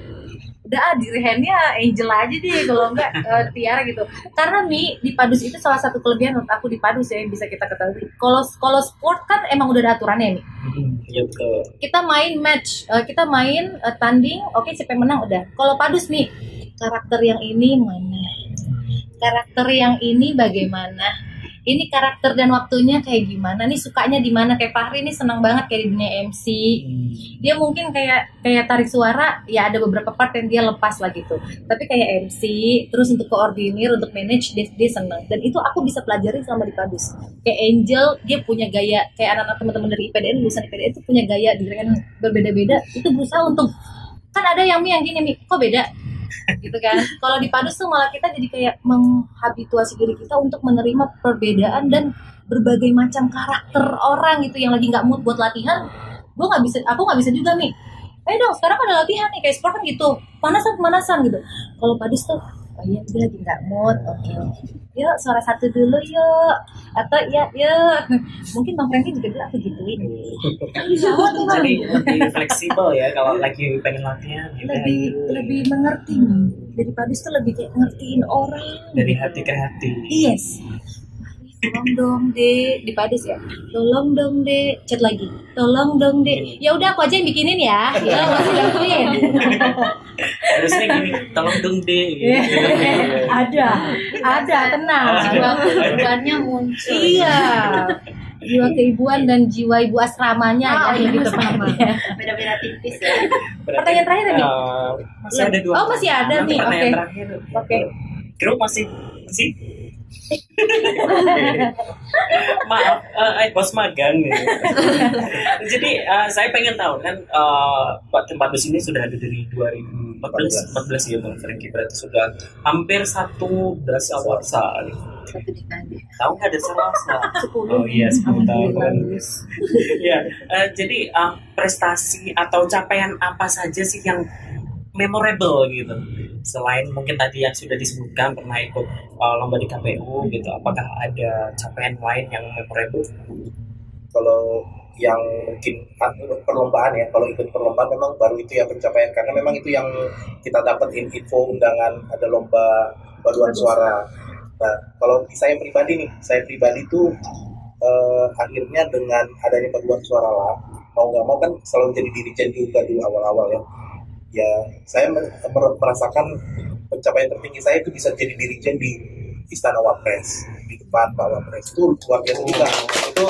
udah ah di rehannya Angel aja deh kalau enggak eh, Tiara gitu. Karena Mi di Padus itu salah satu kelebihan menurut aku di Padus ya yang bisa kita ketahui. Kalau kalau sport kan emang udah ada aturannya Mi. Iya betul. kita main match eh, kita main eh, tanding oke siapa yang menang udah. Kalau Padus Mi karakter yang ini mana? Karakter yang ini bagaimana ini karakter dan waktunya kayak gimana? Nih sukanya di mana? Kayak Fahri ini senang banget kayak di dunia MC dia mungkin kayak kayak tarik suara ya ada beberapa part yang dia lepas lah gitu. Tapi kayak MC terus untuk koordinir untuk manage dia, dia senang. Dan itu aku bisa pelajari selama di Padus kayak Angel dia punya gaya kayak anak-anak teman-teman dari IPDN lulusan IPDN itu punya gaya dengan berbeda-beda. Itu berusaha untuk kan ada yang mi yang gini mi. Kok beda gitu kan. Kalau di Padus tuh malah kita jadi kayak menghabituasi diri kita untuk menerima perbedaan dan berbagai macam karakter orang gitu yang lagi nggak mood buat latihan. Gue nggak bisa aku nggak bisa juga nih. Eh dong sekarang ada latihan nih kayak sport kan gitu. Panasan pemanasan gitu. Kalau Padus tuh oh iya dia lagi nggak mood oke yuk suara satu dulu yuk atau ya yuk mungkin bang Franky juga dulu aku gituin sama tuh. Jadi lebih fleksibel ya kalau lagi pengen latihan. ya udah, lebih ayo. lebih mengerti nih dari Padus tuh lebih kayak ngertiin orang dari hati ke hati. yes tolong dong deh di Padus ya tolong dong deh chat lagi tolong dong deh ya udah aku aja yang bikinin ya ya masih bantuin Harusnya gini, tolong dong deh. ada ada tenang jiwa keibuannya muncul iya jiwa keibuan dan jiwa ibu asramanya Oh, ya gitu. Pak. beda-beda tipis ya Pertanyaan terakhir nih? Eh, masih ada dua. Oh, masih ada nih, oke. terakhir. Oke. Grup masih masih maaf eh, eh, bos magang gitu. jadi eh, saya pengen tahu kan eh, Pak tempat bus ini sudah ada dari 2014 14 ya bang Franky berarti sudah hampir satu satu dekade tahu nggak ada salasa oh iya 10 tahun. Ya eh, jadi eh, prestasi atau capaian apa saja sih yang memorable gitu. Selain mungkin tadi yang sudah disebutkan pernah ikut uh, lomba di KPU gitu apakah ada capaian lain yang memorable? Kalau yang mungkin ah, perlombaan ya kalau ikut perlombaan memang baru itu ya pencapaian karena memang itu yang kita dapat in- info undangan ada lomba paduan suara. Nah kalau di saya pribadi nih saya pribadi tuh eh, akhirnya dengan adanya paduan suara lah mau nggak mau kan selalu jadi dirijen juga dulu awal-awal ya ya saya mer- mer- merasakan pencapaian tertinggi saya itu bisa jadi dirijen di Istana Wapres di depan Pak Wapres. Itu luar biasa juga. Itu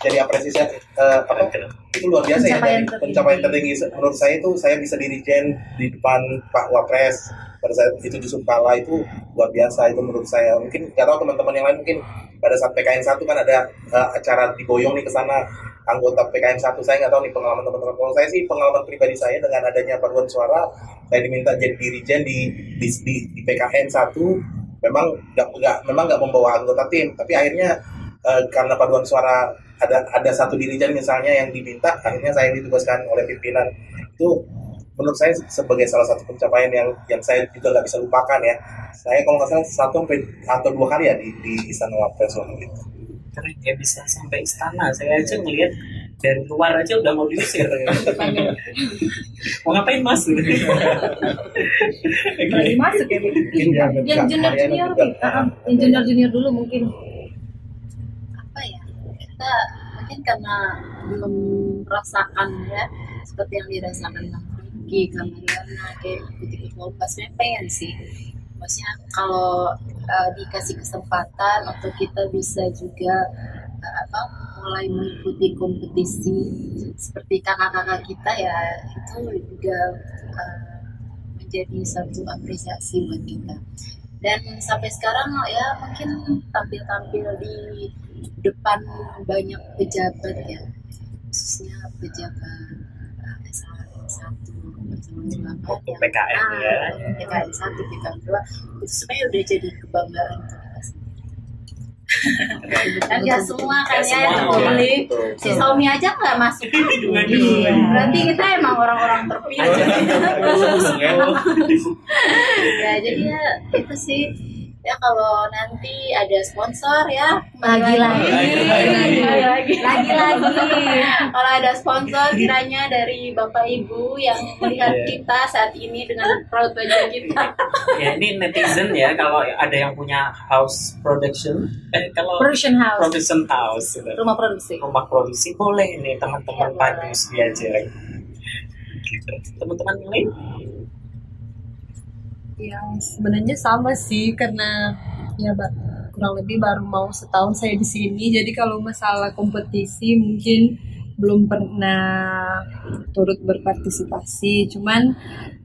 jadi apresiasi eh, apa itu luar biasa ya. Pencapaian dari tertinggi. pencapaian tertinggi menurut saya itu saya bisa dirijen di depan Pak Wapres. Pada saat itu Yusuf Kala itu luar biasa itu menurut saya. Mungkin nggak tahu teman-teman yang lain mungkin pada saat PKN 1 kan ada eh, acara diboyong nih ke sana anggota PKN 1 saya nggak tahu nih pengalaman teman-teman. Kalau saya sih pengalaman pribadi saya dengan adanya paduan suara saya diminta jadi dirijen di di, di, di PKN 1 memang nggak nggak memang nggak membawa anggota tim. Tapi akhirnya eh, karena paduan suara ada ada satu dirijen misalnya yang diminta akhirnya saya ditugaskan oleh pimpinan. Itu menurut saya sebagai salah satu pencapaian yang yang saya juga nggak bisa lupakan ya. Saya kalau nggak salah satu atau dua kali ya di di istana wapres waktu itu keren ya bisa sampai istana saya aja ngelihat dari luar aja udah mau diusir mau ngapain mas masuk ya, Bi? Mungkin ya, Yang junior junior. Bi. Ah, ah. Yang junior junior dulu mungkin. apa ya kita mungkin karena belum merasakan ya seperti yang dirasakan Bang Franky, Kamariana kayak sebenarnya pengen sih maksudnya kalau eh, dikasih kesempatan atau kita bisa juga eh, apa mulai mengikuti kompetisi seperti kakak-kakak kita ya itu juga eh, menjadi satu apresiasi buat kita. Dan sampai sekarang ya mungkin tampil-tampil di depan banyak pejabat ya. Khususnya pejabat uh, satu Waktu PKN ya. PKN satu PKN dua itu sebenarnya udah jadi kebanggaan kan nggak semua kan ya yang ya. Betul. si Xiaomi aja nggak masuk. Iya. berarti kita emang orang-orang terpilih ya jadi ya itu sih ya kalau nanti ada sponsor ya kembali Lagi-lagi. lagi lagi Lagi-lagi. kalau ada sponsor kiranya dari bapak ibu yang melihat Iya. kita saat ini dengan produk wajah kita ya ini netizen ya kalau ada yang punya house production eh kalau Production house. production house gitu. Rumah produksi. rumah produksi boleh nih teman-teman padus diajak Gitu. teman-teman lain Ya sebenarnya sama sih karena ya kurang lebih baru mau setahun saya di sini. Jadi kalau masalah kompetisi mungkin belum pernah turut berpartisipasi. Cuman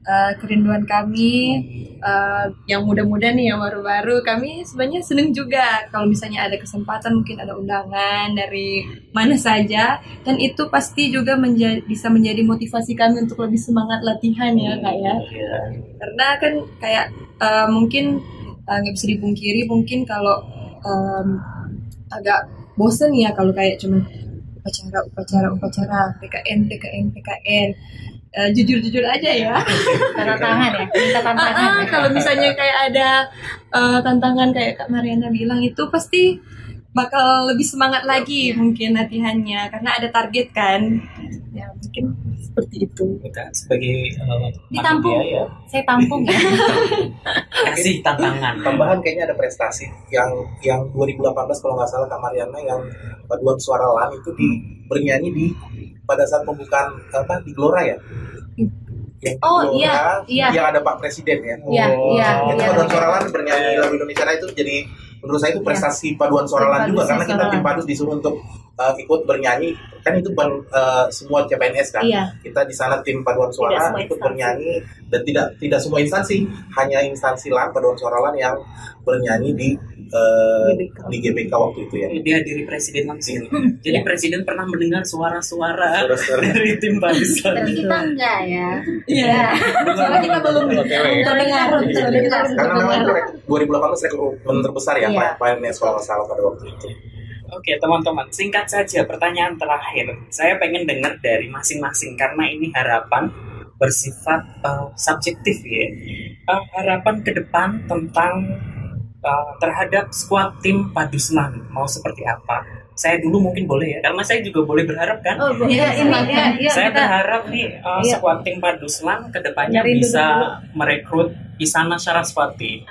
eh, kerinduan kami eh, yang muda-muda nih yang baru-baru kami sebenarnya seneng juga. Kalau misalnya ada kesempatan mungkin ada undangan dari mana saja. Dan itu pasti juga menja- bisa menjadi motivasi kami untuk lebih semangat latihan ya kak ya. Ya karena kan kayak eh, mungkin nggak bisa dipungkiri mungkin kalau em, agak bosen ya kalau kayak cuma upacara upacara upacara PKN PKN PKN Eh, jujur jujur aja ya Tanda tangan ya. Minta tantangan. Ah, ya. kalau misalnya kayak ada eh, tantangan kayak Kak Mariana bilang itu pasti bakal lebih semangat lagi mungkin latihannya karena ada target kan. Ya mungkin seperti itu. Kita sebagai uh, Ditampung. panitia ya. Saya tampung ya. kasih tantangan. Tambahan kayaknya ada prestasi. Yang yang 2018 kalau nggak salah Kak Mariana yang paduan suara LAN itu di bernyanyi di pada saat pembukaan apa di Gelora ya? Yang di Oh, Gelora, iya, iya. yang ada Pak Presiden ya. Iya, iya, itu iya. paduan suara LAN bernyanyi lagu Indonesia Raya itu jadi menurut saya itu prestasi paduan suara LAN juga karena kita tim padus disuruh untuk uh, ikut bernyanyi. Kan itu bukan uh, semua CPNS kan. Iya. kita di sana tim paduan suara ikut instansi. bernyanyi. Dan tidak tidak semua instansi. Hanya instansi LAN paduan suara LAN yang bernyanyi di uh, GBK. di GBK waktu itu ya. Dihadiri presiden langsung. Jadi Ya. presiden pernah mendengar suara-suara dari tim barisan tapi kita enggak ya? Iya. Soalnya kita belum. Terdengar, terdengar. karena memang itu rek- 2018 rekrutmen terbesar ya Iya. Pak PNS kalau nggak salah pada waktu itu Oke teman-teman, singkat saja pertanyaan terakhir. Saya pengen dengar dari masing-masing karena ini harapan bersifat uh, subjektif ya. Uh, harapan ke depan tentang uh, terhadap squad tim Paduslan mau seperti apa? Saya dulu mungkin boleh ya, karena saya juga boleh berharap kan. Oh, iya, ini ya, iya, saya kita- berharap nih uh, Iya. squad tim Paduslan ke depannya Nyari bisa dulu. merekrut Isana Saraswati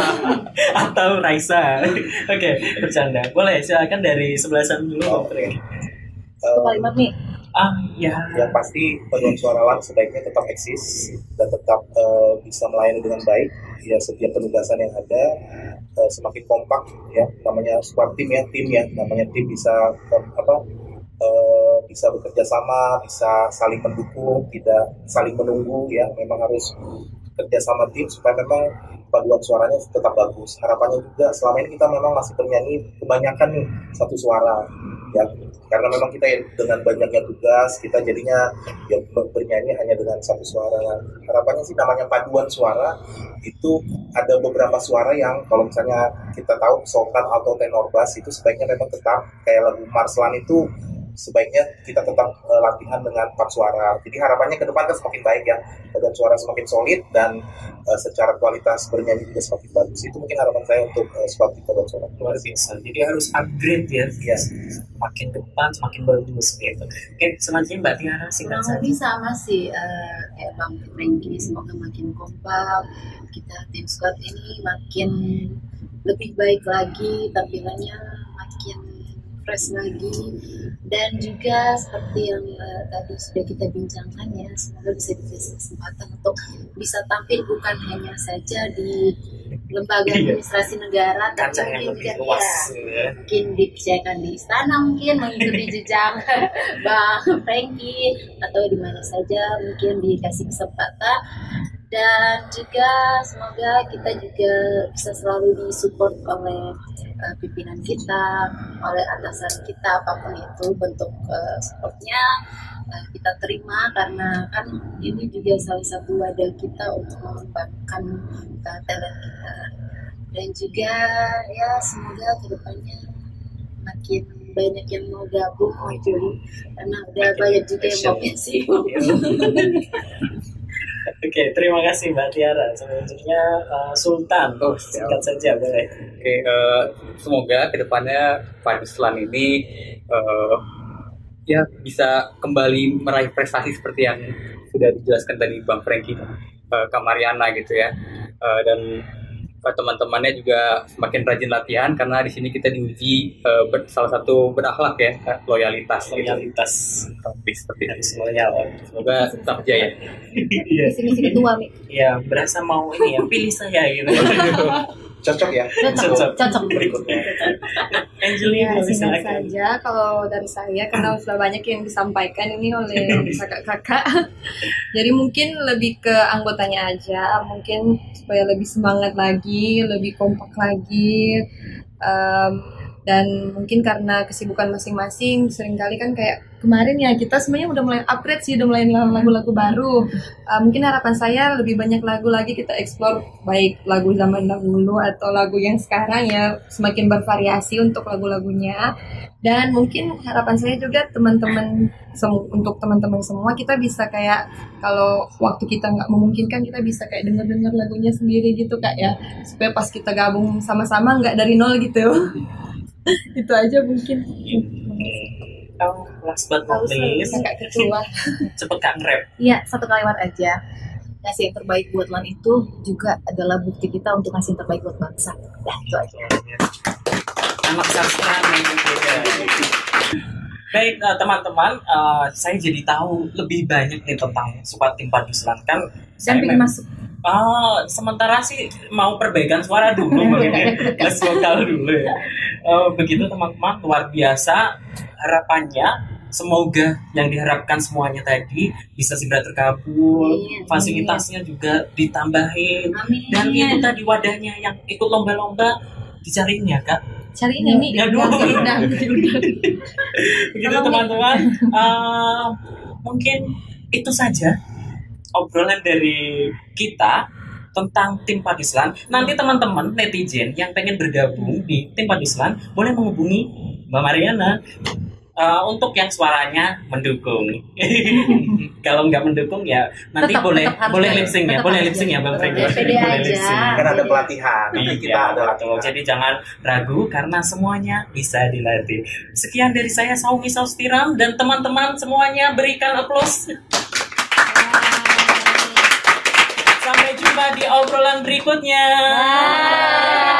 atau Raisa. Oke, bercanda. Boleh silakan dari sebelah sana dulu. Oke. Satu Eh, kalimat nih. Ah, ya. yang pasti paduan suara LAN sebaiknya tetap eksis dan tetap eh, bisa melayani dengan baik ya setiap penugasan yang ada eh, semakin kompak ya. Namanya squad tim ya. Tim ya. Namanya tim bisa eh, apa eh, bisa bekerja sama bisa saling mendukung tidak saling menunggu ya. Memang harus kerja sama tim supaya memang paduan suaranya tetap bagus. Harapannya juga selama ini kita memang masih bernyanyi kebanyakan nih satu suara. Ya karena memang kita dengan banyaknya tugas kita jadinya ya ber- bernyanyi hanya dengan satu suara. Harapannya sih namanya paduan suara itu ada beberapa suara yang kalau misalnya kita tahu sopran atau tenor bass itu sebaiknya memang tetap kayak lagu Marslan itu sebaiknya kita tetap eh, latihan dengan empat suara jadi harapannya ke depan kan semakin baik ya paduan suara semakin solid dan eh, secara kualitas bernyanyi juga semakin bagus itu mungkin harapan saya untuk uh, tim paduan suara Luar biasa. Jadi harus upgrade ya. Iya. Makin depan, semakin bagus gitu. Oke, selanjutnya Mbak Tiara singkat kurang lebih sama sih eh, kayak bang Franky semoga makin kompak kita tim squad ini makin lebih baik lagi tampilannya makin fresh lagi dan juga seperti yang eh, tadi sudah kita bincangkan ya semoga bisa dikasih kesempatan untuk bisa tampil bukan hanya saja di lembaga Iya. administrasi negara tapi mungkin juga luas. ya, ya. mungkin dipercayakan di istana mungkin mengikuti jejak Bang Franky atau di mana saja mungkin dikasih kesempatan dan juga semoga kita juga bisa selalu disupport oleh uh, pimpinan kita oleh atasan kita apa pun itu bentuk uh, supportnya uh, kita terima karena kan ini juga salah satu wadah kita untuk mengembangkan uh, talent kita. Dan juga ya semoga ke depannya makin banyak yang mau gabung mau join karena udah banyak juga yang mau pensiun Oke, terima kasih Mbak Tiara. Selanjutnya uh, Sultan. Oh. Singkat saja boleh. Oke, eh, semoga ke depannya Pak Ruslan ini eh, ya bisa kembali meraih prestasi seperti yang sudah dijelaskan tadi Bang Franky eh, Kamariana gitu ya, Eh, dan eh, teman-temannya juga semakin rajin latihan karena di sini kita diuji eh, ber- salah satu berakhlak ya, eh, loyalitas, gitu. Loyalitas Tapi seperti itu. loyal. Semoga tetap jaya. Iya. Di sini ketua Mi. Ya, berasa mau ini ya, pilih saya gitu. Cocok ya. Cocok, cocok. Berikutnya. Angelina, Ya, singkat saja kalau dari saya karena sudah banyak yang disampaikan ini oleh kakak-kakak. Jadi mungkin lebih ke anggotanya aja, mungkin supaya lebih semangat lagi, lebih kompak lagi. Em, dan mungkin karena kesibukan masing-masing sering kali kan kayak kemarin ya kita sebenarnya udah mulai upgrade sih udah mulai lagu-lagu baru. Uh, mungkin harapan saya lebih banyak lagu lagi kita explore baik lagu zaman dahulu atau lagu yang sekarang ya semakin bervariasi untuk lagu-lagunya. Dan mungkin harapan saya juga teman-teman untuk teman-teman semua kita bisa kayak kalau waktu kita nggak memungkinkan kita bisa kayak denger-denger lagunya sendiri gitu kak ya. Supaya pas kita gabung sama-sama nggak dari nol gitu itu aja mungkin Oh, last but not least, cepet kak nge-rap. Iya, satu kalimat aja. Ngasih yang terbaik buat Lan itu juga adalah bukti kita untuk ngasih yang terbaik buat bangsa. Dah, itu aja. anak sastra. Baik eh, teman-teman, eh, saya jadi tahu lebih banyak nih tentang Supat Tim Paduslan kan. Dan Saya pengen masuk. Ah, sementara sih mau perbaikan suara dulu, mungkin les vokal dulu ya. Eh, begitu teman-teman, luar biasa harapannya. Semoga yang diharapkan semuanya tadi bisa segera terkabul, Amin. fasilitasnya juga ditambahin, Amin. dan itu tadi wadahnya yang ikut lomba-lomba dicariin ya kak. Cari ini Mi. Aduh. Udah, udah. Begitu teman-teman. Eh, mungkin itu saja obrolan dari kita tentang tim Padislan. Nanti teman-teman netizen yang pengen bergabung di tim Padislan boleh menghubungi Mbak Mariana. Eh, untuk yang suaranya mendukung. Kalau nggak mendukung ya nanti Tetap- boleh tetap boleh ada. lip sync ya, boleh harus lip sync ya. Bang Frank. Boleh, pede Boleh aja. lip sync. Kan ada pelatihan. Nanti kita Iya, ada latihan. Jadi jangan ragu karena semuanya bisa dilatih. Sekian dari saya Saumi Saustiram dan teman-teman semuanya berikan aplaus. Sampai jumpa di obrolan berikutnya. Bye.